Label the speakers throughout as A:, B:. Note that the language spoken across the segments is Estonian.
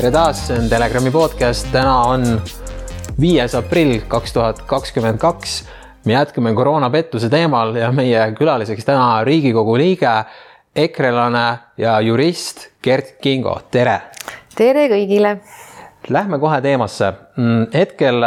A: tere taas, see on Telegrami podcast, täna on viies aprill kaks tuhat kakskümmend kaks. me jätkame koroonapettuse teemal ja meie külaliseks täna Riigikogu liige, ekrelane ja jurist Gert Kingo, tere.
B: tere kõigile.
A: Lähme kohe teemasse. Mm, hetkel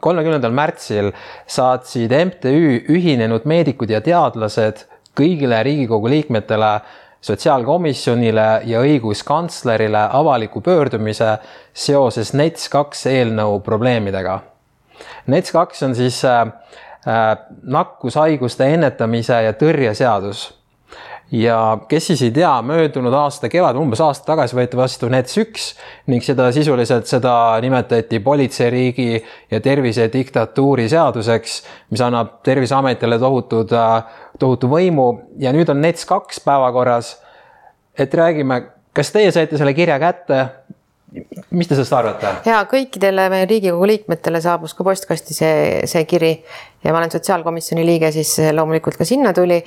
A: kolmekümnendal märtsil saatsid MTÜ Ühinenud Meedikud ja Teadlased kõigile Riigikogu liikmetele sotsiaalkomisjonile ja õiguskantslerile avaliku pöördumise seoses NETS kaks eelnõu probleemidega. NETS kaks on siis äh, äh, nakkushaiguste ennetamise ja tõrje seadus ja kes siis ei tea, möödunud aasta kevadel, umbes aasta tagasi võeti vastu NETS üks ning seda sisuliselt, seda nimetati politseiriigi ja tervisediktatuuri seaduseks, mis annab Terviseametile tohutud, tohutu võimu ja nüüd on NETS kaks päevakorras. et räägime, kas teie saite selle kirja kätte? Mis te sellest arvate?
B: ja kõikidele meie Riigikogu liikmetele saabus ka postkasti see, see kiri ja ma olen sotsiaalkomisjoni liige, siis loomulikult ka sinna tuli.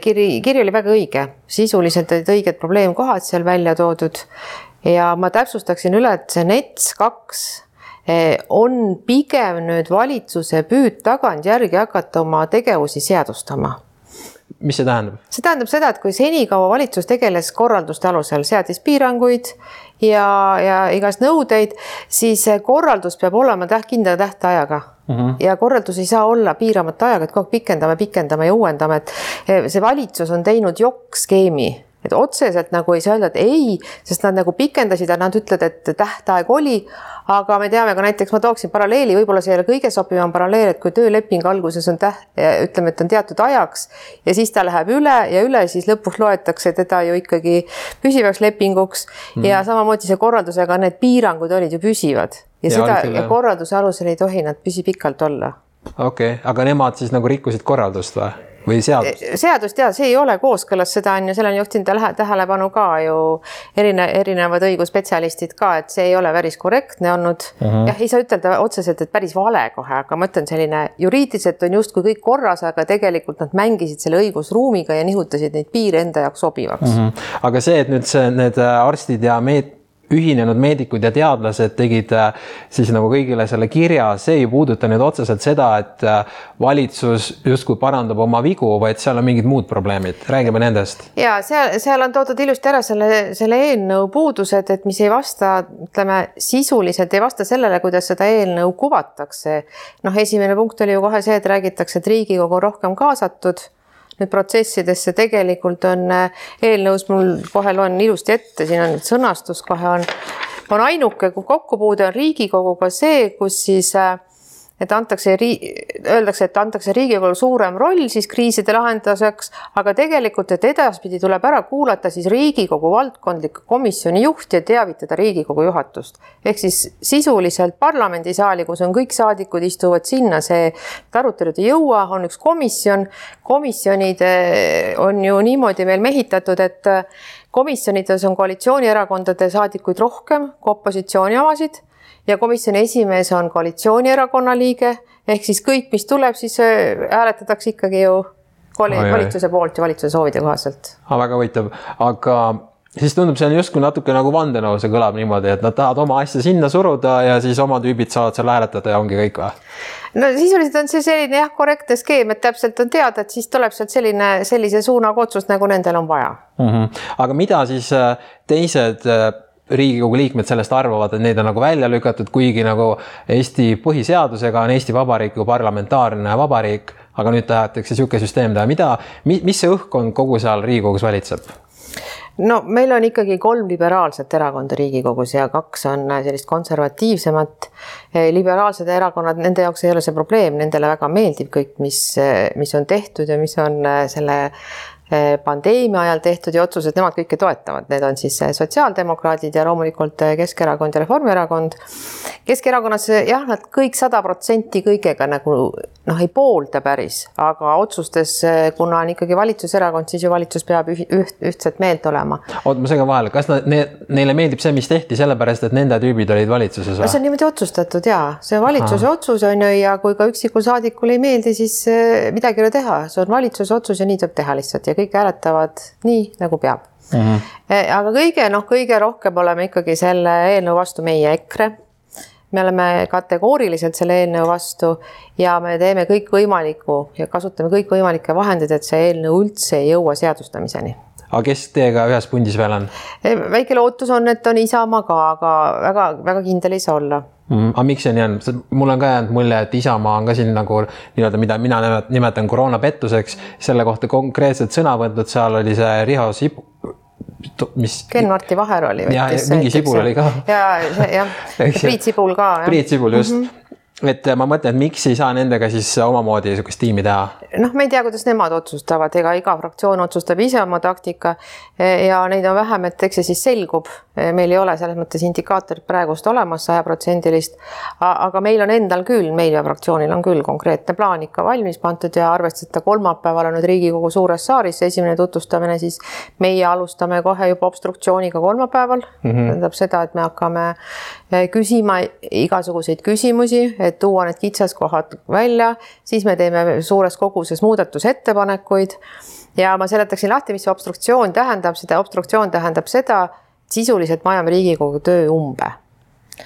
B: kiri, kiri oli väga õige, sisuliselt olid õiged probleemkohad seal välja toodud. ja ma täpsustaksin üle, et see NETS kaks eh, on pigem nüüd valitsuse püüd tagantjärgi hakata oma tegevusi seadustama
A: mis see tähendab?
B: see tähendab seda, et kui senikaua valitsus tegeles korralduste alusel, seadis piiranguid ja, ja igast nõudeid, siis korraldus peab olema täht, kindla tähtajaga mm. -hmm. ja korraldus ei saa olla piiramata ajaga, et kogu aeg pikendame, pikendame ja uuendame, et see valitsus on teinud jokk-skeemi et otseselt nagu ei saa öelda, et ei, sest nad nagu pikendasid ja nad ütlevad, et tähtaeg oli, aga me teame ka näiteks, ma tooksin paralleeli, võib-olla see ei ole kõige sobivam paralleel, et kui tööleping alguses on täht-, ütleme, et on teatud ajaks ja siis ta läheb üle ja üle, siis lõpuks loetakse teda ju ikkagi püsivaks lepinguks mm. ja samamoodi see korraldusega need piirangud olid ju püsivad ja, ja seda ja korralduse alusel ei tohi nad püsipikalt olla.
A: okei okay., aga nemad siis nagu rikkusid korraldust või? Või seadust?
B: Eh, seadust ja see ei ole kooskõlas, seda on ju, sellele on juhtinud tähelepanu ka ju erine, erinevad õigusspetsialistid ka, et see ei ole päris korrektne olnud uh. Mhm. -huh. jah, ei saa ütelda otseselt, et päris vale kohe, aga ma ütlen, selline juriidiliselt on justkui kõik korras, aga tegelikult nad mängisid selle õigusruumiga ja nihutasid neid piire enda jaoks sobivaks uh.
A: Mhm. -huh. aga see, et nüüd see, need arstid ja meet-, ühinenud meedikud ja teadlased tegid äh, siis nagu kõigile selle kirja, see ei puuduta nüüd otseselt seda, et äh, valitsus justkui parandab oma vigu, vaid seal on mingid muud probleemid, räägime nendest.
B: ja seal, seal on toodud ilusti ära selle, selle eelnõu puudused, et mis ei vasta, ütleme sisuliselt ei vasta sellele, kuidas seda eelnõu kuvatakse. noh, esimene punkt oli ju kohe see, et räägitakse, et Riigikogu on rohkem kaasatud nüüd protsessidesse tegelikult on äh, eelnõus, mul kohe loen ilusti ette, siin on sõnastus kohe on, on ainuke kokkupuude on Riigikoguga see, kus siis äh, et antakse, öeldakse, et antakse Riigikogule suurem roll siis kriiside lahenduseks, aga tegelikult, et edaspidi tuleb ära kuulata siis Riigikogu valdkondliku komisjoni juht ja teavitada Riigikogu juhatust. ehk siis sisuliselt parlamendisaali, kus on kõik saadikud, istuvad sinna, see arutelud ei jõua, on üks komisjon. komisjonid on ju niimoodi meil mehitatud, et komisjonides on koalitsioonierakondade saadikuid rohkem kui opositsiooni omasid ja komisjoni esimees on koalitsioonierakonna liige, ehk siis kõik, mis tuleb, siis äh, hääletatakse ikkagi ju koali-, valitsuse poolt ja valitsuse soovide kohaselt.
A: väga huvitav, aga siis tundub, see on justkui natuke nagu vandenõu, see kõlab niimoodi, et nad tahavad oma asja sinna suruda ja siis oma tüübid saavad seal hääletada ja ongi kõik või?
B: no sisuliselt on see selline jah, korrektne skeem, et täpselt on teada, et siis tuleb sealt selline, sellise suunaga otsus, nagu nendel on vaja
A: mm. -hmm. aga mida siis äh, teised äh, riigikogu liikmed sellest arvavad, et neid on nagu välja lükatud, kuigi nagu Eesti põhiseadusega on Eesti Vabariik ju parlamentaarne vabariik, aga nüüd tahetakse niisugune süsteem teha, mida, mis see õhkkond kogu seal Riigikogus valitseb?
B: no meil on ikkagi kolm liberaalset erakonda Riigikogus ja kaks on sellist konservatiivsemat. liberaalsed erakonnad, nende jaoks ei ole see probleem, nendele väga meeldib kõik, mis, mis on tehtud ja mis on selle Eh, pandeemia ajal tehtud ja otsused, nemad kõike toetavad, need on siis eh, sotsiaaldemokraadid ja loomulikult eh, Keskerakond ja Reformierakond. Keskerakonnas jah, nad kõik sada protsenti kõigega nagu noh, ei poolda päris, aga otsustes, kuna on ikkagi valitsuserakond, siis ju valitsus peab üht, ühtset meelt olema.
A: oot, ma segan vahele, kas nad, neile meeldib see, mis tehti, sellepärast et nende tüübid olid valitsuses või?
B: see on niimoodi otsustatud ja see on valitsuse Aha. otsus on ju ja kui ka üksikul saadikul ei meeldi, siis midagi ei ole teha, see on valitsuse otsus ja nii tuleb teha lihtsalt ja kõik kõik hääletavad nii, nagu peab mm. -hmm. aga kõige noh, kõige rohkem oleme ikkagi selle eelnõu vastu meie EKRE me oleme kategooriliselt selle eelnõu vastu ja me teeme kõikvõimalikku ja kasutame kõikvõimalikke vahendeid, et see eelnõu üldse ei jõua seadustamiseni
A: aga kes teiega ühes pundis veel on?
B: E, väike lootus on, et on Isamaa ka, aga väga-väga kindel ei saa olla
A: mm,. aga miks see nii on, mul on ka jäänud mulje, et Isamaa on ka siin nagu nii-öelda, mida mina nimetan koroonapettuseks, selle kohta konkreetselt sõna võtnud, seal oli see Riho Sib-,
B: mis. Ken-Marti Vaher oli.
A: ja, mingi Sibul oli ka.
B: ja, jah, Priit Sibul ka.
A: Priit Sibul just mm. -hmm et ma mõtlen, et miks ei saa nendega siis omamoodi niisugust tiimi teha?
B: noh, me ei tea, kuidas nemad otsustavad, ega iga fraktsioon otsustab ise oma taktika ja neid on vähem, et eks see siis selgub. meil ei ole selles mõttes indikaatorit praegust olemas sajaprotsendilist, aga meil on endal küll, meil ja fraktsioonil on küll konkreetne plaan ikka valmis pandud ja arvestades, et kolmapäeval on nüüd Riigikogu suures saalis esimene tutvustamine, siis meie alustame kohe juba obstruktsiooniga kolmapäeval mm. -hmm. tähendab seda, et me hakkame küsima igasuguseid küsimusi, et tuua need kitsaskohad välja, siis me teeme suures koguses muudatusettepanekuid. Ja ma seletaksin lahti, mis see obstruktsioon tähendab, seda obstruktsioon tähendab seda, sisuliselt me ajame Riigikogu töö umbe.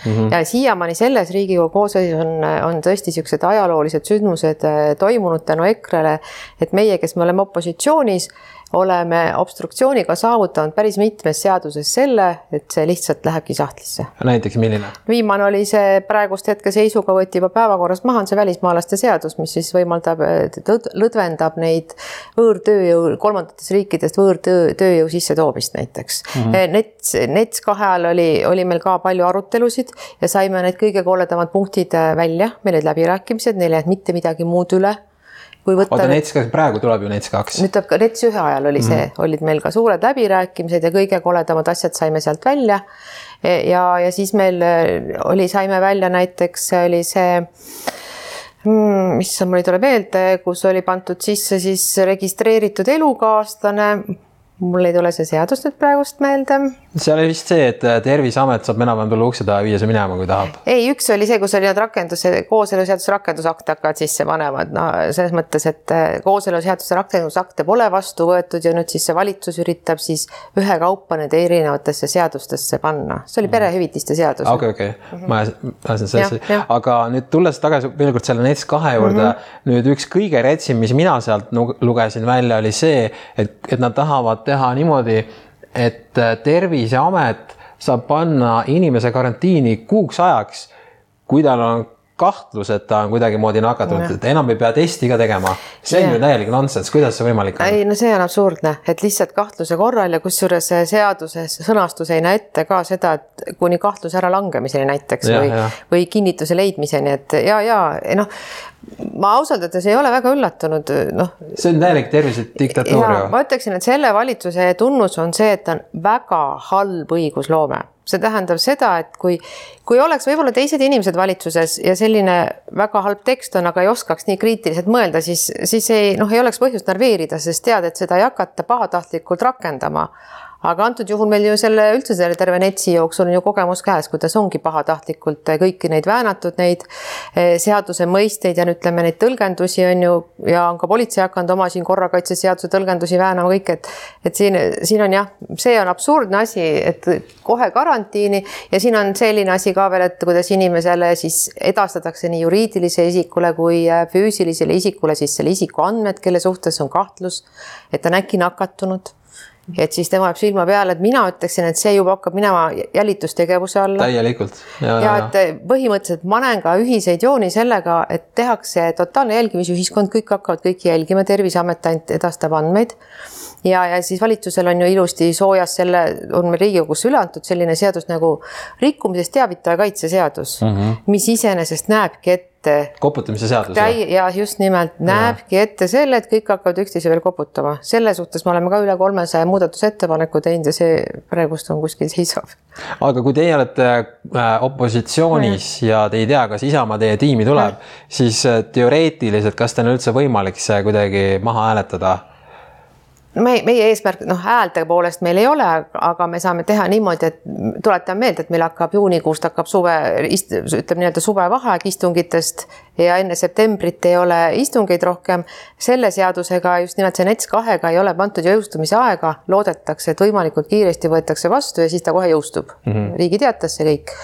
B: Mm -hmm. ja siiamaani selles Riigikogu koosseisus on, on tõesti niisugused ajaloolised sündmused eh, toimunud tänu EKRE-le, et meie, kes me oleme opositsioonis, oleme obstruktsiooniga saavutanud päris mitmes seaduses selle, et see lihtsalt lähebki sahtlisse.
A: näiteks milline?
B: viimane oli see praegust hetke seisuga võeti juba päevakorrast maha, on see välismaalaste seadus, mis siis võimaldab, lõdvendab neid võõrtööjõu, kolmandatest riikidest võõrtöö, tööjõu sissetoomist näiteks mm. -hmm. Nets, Nets kahe ajal oli, oli meil ka palju arutelusid ja saime need kõige koledamad punktid välja, meil olid läbirääkimised, neil ei jäänud mitte midagi muud üle
A: kui võtta. oota, NETS kaks, praegu tuleb ju NETS kaks.
B: nüüd tuleb ka NETS ühe ajal oli see mm, -hmm. olid meil ka suured läbirääkimised ja kõige koledamad asjad saime sealt välja. ja, ja siis meil äh, oli, saime välja näiteks oli see mm, issand, mul ei tule meelde, kus oli pandud sisse siis registreeritud elukaaslane mul ei tule see seadus nüüd praegust meelde.
A: seal oli vist see, et äh, Terviseamet saab enam-vähem tulla ukse taha ja viia see minema, kui tahab.
B: ei, üks oli see, kus oli need rakenduse, kooseluseaduse rakendusakte hakkavad sisse panema, et noh, selles mõttes, et äh, kooseluseaduse rakendusakte pole vastu võetud ja nüüd siis see valitsus üritab siis ühekaupa need erinevatesse seadustesse panna. see oli perehüvitiste seadus.
A: okei, okei, ma ajasin sellesse, aga nüüd tulles tagasi veel kord selle NETS kahe juurde mm, -hmm. nüüd üks kõige retsim, mis mina sealt lugesin välja, oli see, et, et nad tahavad teha niimoodi, et äh, Terviseamet saab panna inimese karantiini kuuks ajaks, kui tal on kahtlus, et ta on kuidagimoodi nakatunud, et enam ei pea testi ka tegema. see on ju täielik nonsense, kuidas see võimalik on?
B: ei no see on absurdne, et lihtsalt kahtluse korral ja kusjuures sõjaduses sõnastus ei näe ette ka seda, et kuni kahtluse äralangemiseni näiteks ja, või, või kinnituse leidmiseni, et ja, ja noh, ma ausalt öeldes ei ole väga üllatunud, noh.
A: see on täielik tervisediktatuur
B: ma ütleksin, et selle valitsuse tunnus on see, et ta on väga halb õigusloome. see tähendab seda, et kui, kui oleks võib-olla teised inimesed valitsuses ja selline väga halb tekst on, aga ei oskaks nii kriitiliselt mõelda, siis, siis ei noh, ei oleks põhjust närveerida, sest tead, et seda ei hakata pahatahtlikult rakendama aga antud juhul meil ju selle üldse selle terve NETS-i jooksul on ju kogemus käes, kuidas ongi pahatahtlikult kõiki neid väänatud, neid eh, seaduse mõisteid ja ütleme, neid tõlgendusi on ju ja on ka politsei hakanud oma siin korrakaitseseaduse tõlgendusi väänama kõik, et et siin, siin on jah, see on absurdne asi, et kohe karantiini ja siin on selline asi ka veel, et kuidas inimesele siis edastatakse nii juriidilisele isikule kui äh, füüsilisele isikule siis selle isiku andmed, kelle suhtes on kahtlus, et ta on äkki nakatunud et siis tema jääb silma peale, et mina ütleksin, et see juba hakkab minema jälitustegevuse alla.
A: täielikult.
B: ja, ja, et põhimõtteliselt ma näen ka ühiseid jooni sellega, et tehakse totaalne jälgimisühiskond, kõik hakkavad kõiki jälgima, Terviseamet ainult edastab andmeid ja, ja siis valitsusel on ju ilusti soojas selle, on meil Riigikogusse üle antud selline seadus nagu rikkumisest teavitaja kaitse seadus mm, -hmm. mis iseenesest näebki ette ette.
A: koputamise seadus.
B: ja just nimelt näebki ette selle, et kõik hakkavad üksteise veel koputama. selle suhtes me oleme ka üle kolmesaja muudatusettepaneku teinud ja see praegust on kuskil seisab.
A: aga kui teie olete äh, opositsioonis ja. ja te ei tea, kas Isamaa teie tiimi tuleb, siis äh, teoreetiliselt, kas teil on üldse võimalik see kuidagi maha hääletada?
B: Me, meie eesmärk, noh, häälte poolest meil ei ole, aga me saame teha niimoodi, et tuletan meelde, et meil hakkab juunikuust hakkab suve, ütleme nii-öelda suvevaheaeg istungitest ja enne septembrit ei ole istungeid rohkem. selle seadusega just nimelt see NETS kahega ei ole pandud jõustumise aega, loodetakse, et võimalikult kiiresti võetakse vastu ja siis ta kohe jõustub mm -hmm. Riigi Teatajasse kõik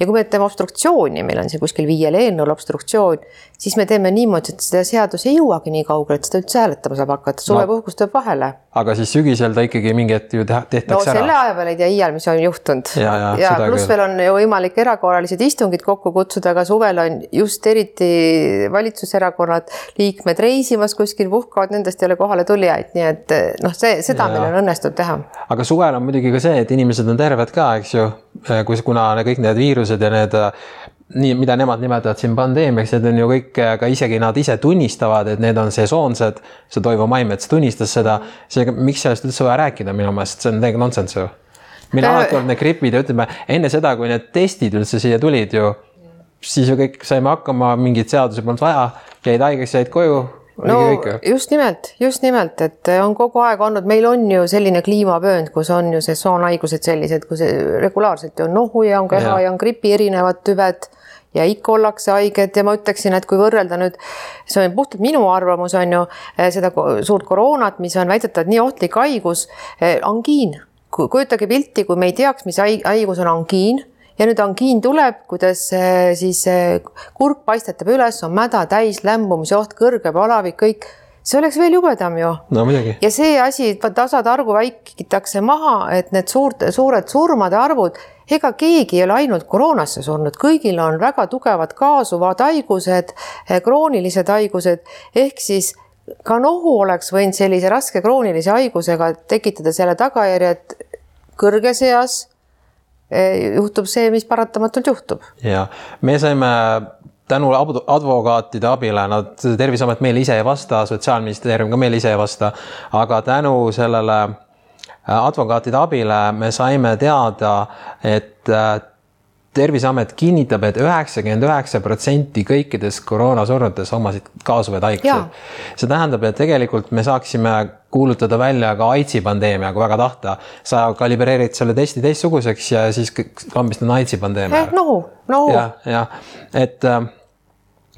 B: ja kui me teeme obstruktsiooni, meil on siin kuskil viiel eelnõul obstruktsioon, siis me teeme niimoodi, et seda seadus ei jõuagi nii kaugele, et seda üldse hääletama saab hakata, suvepuhkus tuleb vahele.
A: Aga siis sügisel ta ikkagi mingi hetk ju tehtakse no,
B: ära. selle aja peal ei tea iial, mis on juhtunud. ja, ja, ja pluss veel on ju võimalik erakorralised istungid kokku kutsuda, aga suvel on just eriti valitsuserakonnad liikmed reisimas kuskil, puhkavad, nendest ei ole kohale tulijaid, nii et noh, see, seda ja, meil on õnnestunud teha.
A: aga suvel on muidugi ka see, et inimesed on terved ka, eks ju, kus, kuna kõik need viirused ja need nii, mida nemad nimetavad siin pandeemiaks, need on ju kõik, ka isegi nad ise tunnistavad, et need on sesoonsed. see Toivo Maimets tunnistas seda, seega miks sellest üldse vaja rääkida minu meelest, see on täiega nonsense ju. meil äh... alati olnud need gripid ja ütleme enne seda, kui need testid üldse siia tulid ju, siis ju kõik saime hakkama, mingeid seadusi polnud vaja, jäid haigeks, jäid koju
B: no just nimelt, just nimelt, et on kogu aeg olnud, meil on ju selline kliimavöönd, kus on ju sesoonhaigused sellised, kus regulaarselt on nohu ja on keha ja, ja on gripi erinevad tüved ja ikka ollakse haiged ja ma ütleksin, et kui võrrelda nüüd, see on puhtalt minu arvamus, on ju, eh, seda suurt koroonat, mis on väidetavalt nii ohtlik haigus, eh, angiin. kujutage pilti, kui me ei teaks, mis haigus on angiin ja nüüd angiin tuleb, kuidas eh, siis kurk paistetab üles, on mäda täis, lämbumise oht, kõrge palavik, kõik see oleks veel jubedam ju.
A: no muidugi.
B: ja see asi, tasade arvu väikitakse maha, et need suurte, suured surmade arvud ega keegi ei ole ainult koroonasse surnud, kõigil on väga tugevad kaasuvad haigused, eh, kroonilised haigused, ehk siis ka nohu oleks võinud sellise raske kroonilise haigusega tekitada selle tagajärje, et kõrges eas eh, juhtub see, mis paratamatult juhtub.
A: ja me saime tänu advokaatide abile, nad, Terviseamet meile ise ei vasta, Sotsiaalministeerium ka meile ise ei vasta, aga tänu sellele advokaatide abile me saime teada, et äh, terviseamet kinnitab et, et üheksakümmend üheksa protsenti kõikidest koroonasurnutest omasid kaasuvaid haiguseid. see tähendab, et tegelikult me saaksime kuulutada välja ka AIDSi pandeemia, kui väga tahta. sa kalibreerid selle testi teistsuguseks ja siis lambist on AIDSi pandeemia.
B: nohu, nohu.
A: jah, jah, et äh,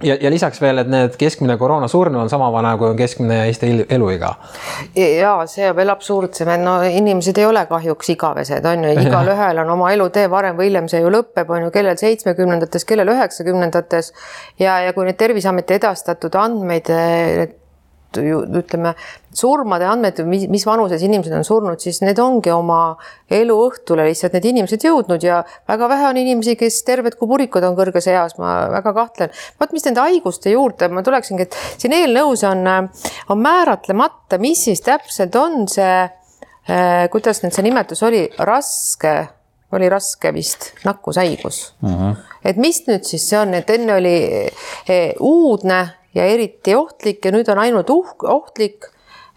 A: ja, ja lisaks veel, et need keskmine koroonasurnu on sama vana, kui on keskmine Eesti eluiga.
B: ja see on veel absurdsem, et no inimesed ei ole kahjuks igavesed, on ju, igalühel on oma elutee, varem või hiljem see ju lõpeb, on ju, kellel seitsmekümnendates, kellel üheksakümnendates ja, ja kui need Terviseameti edastatud andmeid ju ütleme, surmade andmed, mis, vanuses inimesed on surnud, siis need ongi oma elu õhtule lihtsalt need inimesed jõudnud ja väga vähe on inimesi, kes terved kui purikud on kõrges eas, ma väga kahtlen. vot mis nende haiguste juurde ma tuleksingi, et siin eelnõus on, on määratlemata, mis siis täpselt on see eh,, kuidas nüüd see nimetus oli, raske oli raske vist nakkushaigus. Mhm. -huh. et mis nüüd siis see on, et enne oli eh, uudne ja eriti ohtlik ja nüüd on ainult uhk, ohtlik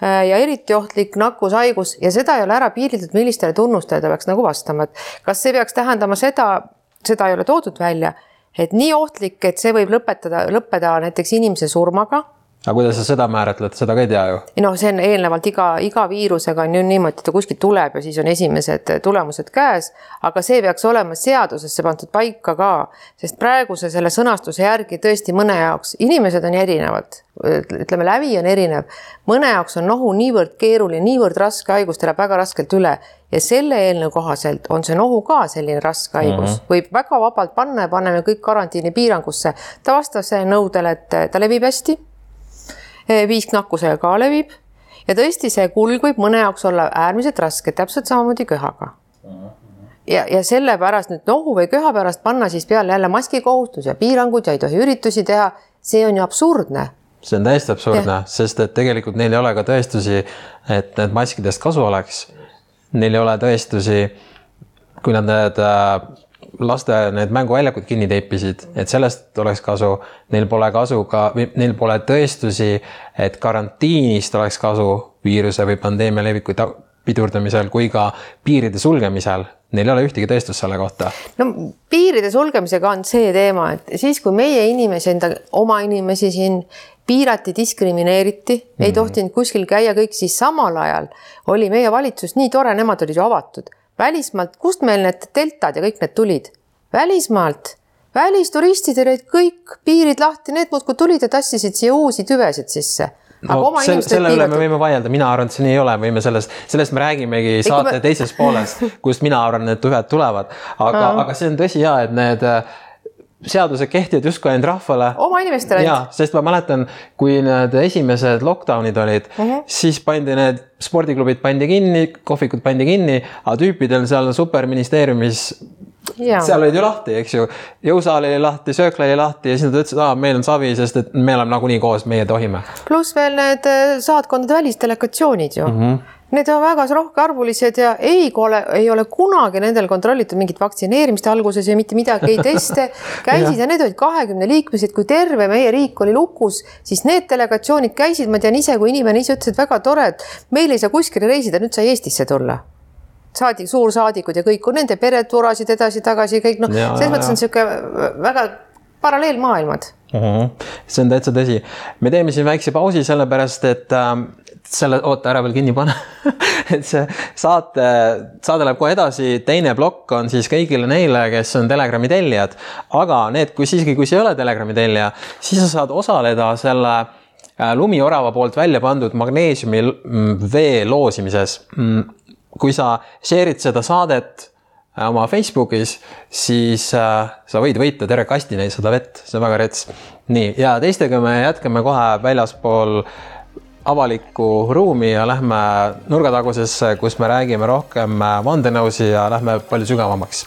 B: äh, ja eriti ohtlik nakkushaigus ja seda ei ole ära piiritletud, millistele tunnustele ta peaks nagu vastama, et kas see peaks tähendama seda, seda ei ole toodud välja, et nii ohtlik, et see võib lõpetada, lõppeda näiteks inimese surmaga
A: aga kuidas sa seda määratled, seda ka ei tea ju?
B: noh, see on eelnevalt iga, iga viirusega on ju niimoodi, et ta kuskilt tuleb ja siis on esimesed tulemused käes, aga see peaks olema seadusesse pandud paika ka, sest praeguse selle sõnastuse järgi tõesti mõne jaoks, inimesed on erinevad, ütleme, lävi on erinev, mõne jaoks on nohu niivõrd keeruline, niivõrd raske haigus, ta läheb väga raskelt üle ja selle eelnõu kohaselt on see nohu ka selline raske haigus mm, -hmm. võib väga vabalt panna ja paneme kõik karantiinipiirangusse. ta vastas nõudele, et ta levib hästi viisk nakkusega ka levib ja tõesti, see kulg võib mõne jaoks olla äärmiselt raske, täpselt samamoodi köhaga. ja, ja sellepärast nüüd nohu või köha pärast panna siis peale jälle maskikohustus ja piirangud ja ei tohi üritusi teha, see on ju absurdne
A: see on täiesti absurdne, sest et tegelikult neil ei ole ka tõestusi, et need maskidest kasu oleks. Neil ei ole tõestusi, kui nad need äh, laste need mänguväljakud kinni teipisid, et sellest oleks kasu. Neil pole kasu ka, neil pole tõestusi, et karantiinist oleks kasu viiruse või pandeemia leviku pidurdamisel kui ka piiride sulgemisel. Neil ei ole ühtegi tõestust selle kohta.
B: no piiride sulgemisega on see teema, et siis, kui meie inimesi enda, oma inimesi siin piirati, diskrimineeriti mm, -hmm. ei mhm. tohtinud kuskil käia kõik, siis samal ajal oli meie valitsus nii tore, nemad olid ju avatud. Välismaalt, kust meil need deltad ja kõik need tulid? välismaalt, välisturistidel olid kõik piirid lahti, need muudkui tulid ja tassisid siia uusi tüvesid sisse
A: no sel, selle üle me võime vaielda, mina arvan, et see nii ei ole, võime sellest, sellest me räägimegi saate me... teises pooles, kust mina arvan, need tüved tulevad. aga, aga see on tõsi ja, et need äh, seadused kehtivad justkui ainult rahvale.
B: oma inimestele
A: jaa, sest ma mäletan, kui need esimesed lockdown'id olid uh, -huh. siis pandi need spordiklubid pandi kinni, kohvikud pandi kinni, aga tüüpidel seal superministeeriumis Ja. seal olid ju lahti, eks ju, jõusaal oli lahti, söökla oli lahti ja siis nad ütlesid, aa, meil on savi, sest et me oleme nagunii koos, meie tohime.
B: pluss veel need äh, saatkondade välisdelegatsioonid ju mm. -hmm Need on väga rohkearvulised ja ei ole, ei ole kunagi nendel kontrollitud mingit vaktsineerimist alguses ja mitte midagi, ei teste. käisid ja. ja need olid kahekümne liikmesed, kui terve meie riik oli lukus, siis need delegatsioonid käisid, ma tean ise, kui inimene ise ütles, et väga tore, et meil ei saa kuskile reisida, nüüd sai Eestisse tulla saadik, suursaadikud ja kõik, nende pered vurasid edasi-tagasi, kõik noh, selles mõttes on niisugune väga paralleelmaailmad.
A: Mhm. -huh. see on täitsa tõsi. me teeme siin väikse pausi, sellepärast et äh, selle, oota, ära veel kinni pane et see saate, saade läheb kohe edasi, teine plokk on siis kõigile neile, kes on Telegrami tellijad. aga need, kui siiski, kui sa ei ole Telegrami tellija, siis sa saad osaleda selle äh, lumiorava poolt välja pandud magneesiumi mm, vee loosimises. Mm, kui sa share'id seda saadet äh, oma Facebookis, siis äh, sa võid võita terve kastina seda vett, see on väga rets. nii, ja teistega me jätkame kohe väljaspool äh, avalikku ruumi ja lähme nurgatagusesse, kus me räägime rohkem vandenõusi ja lähme palju sügavamaks.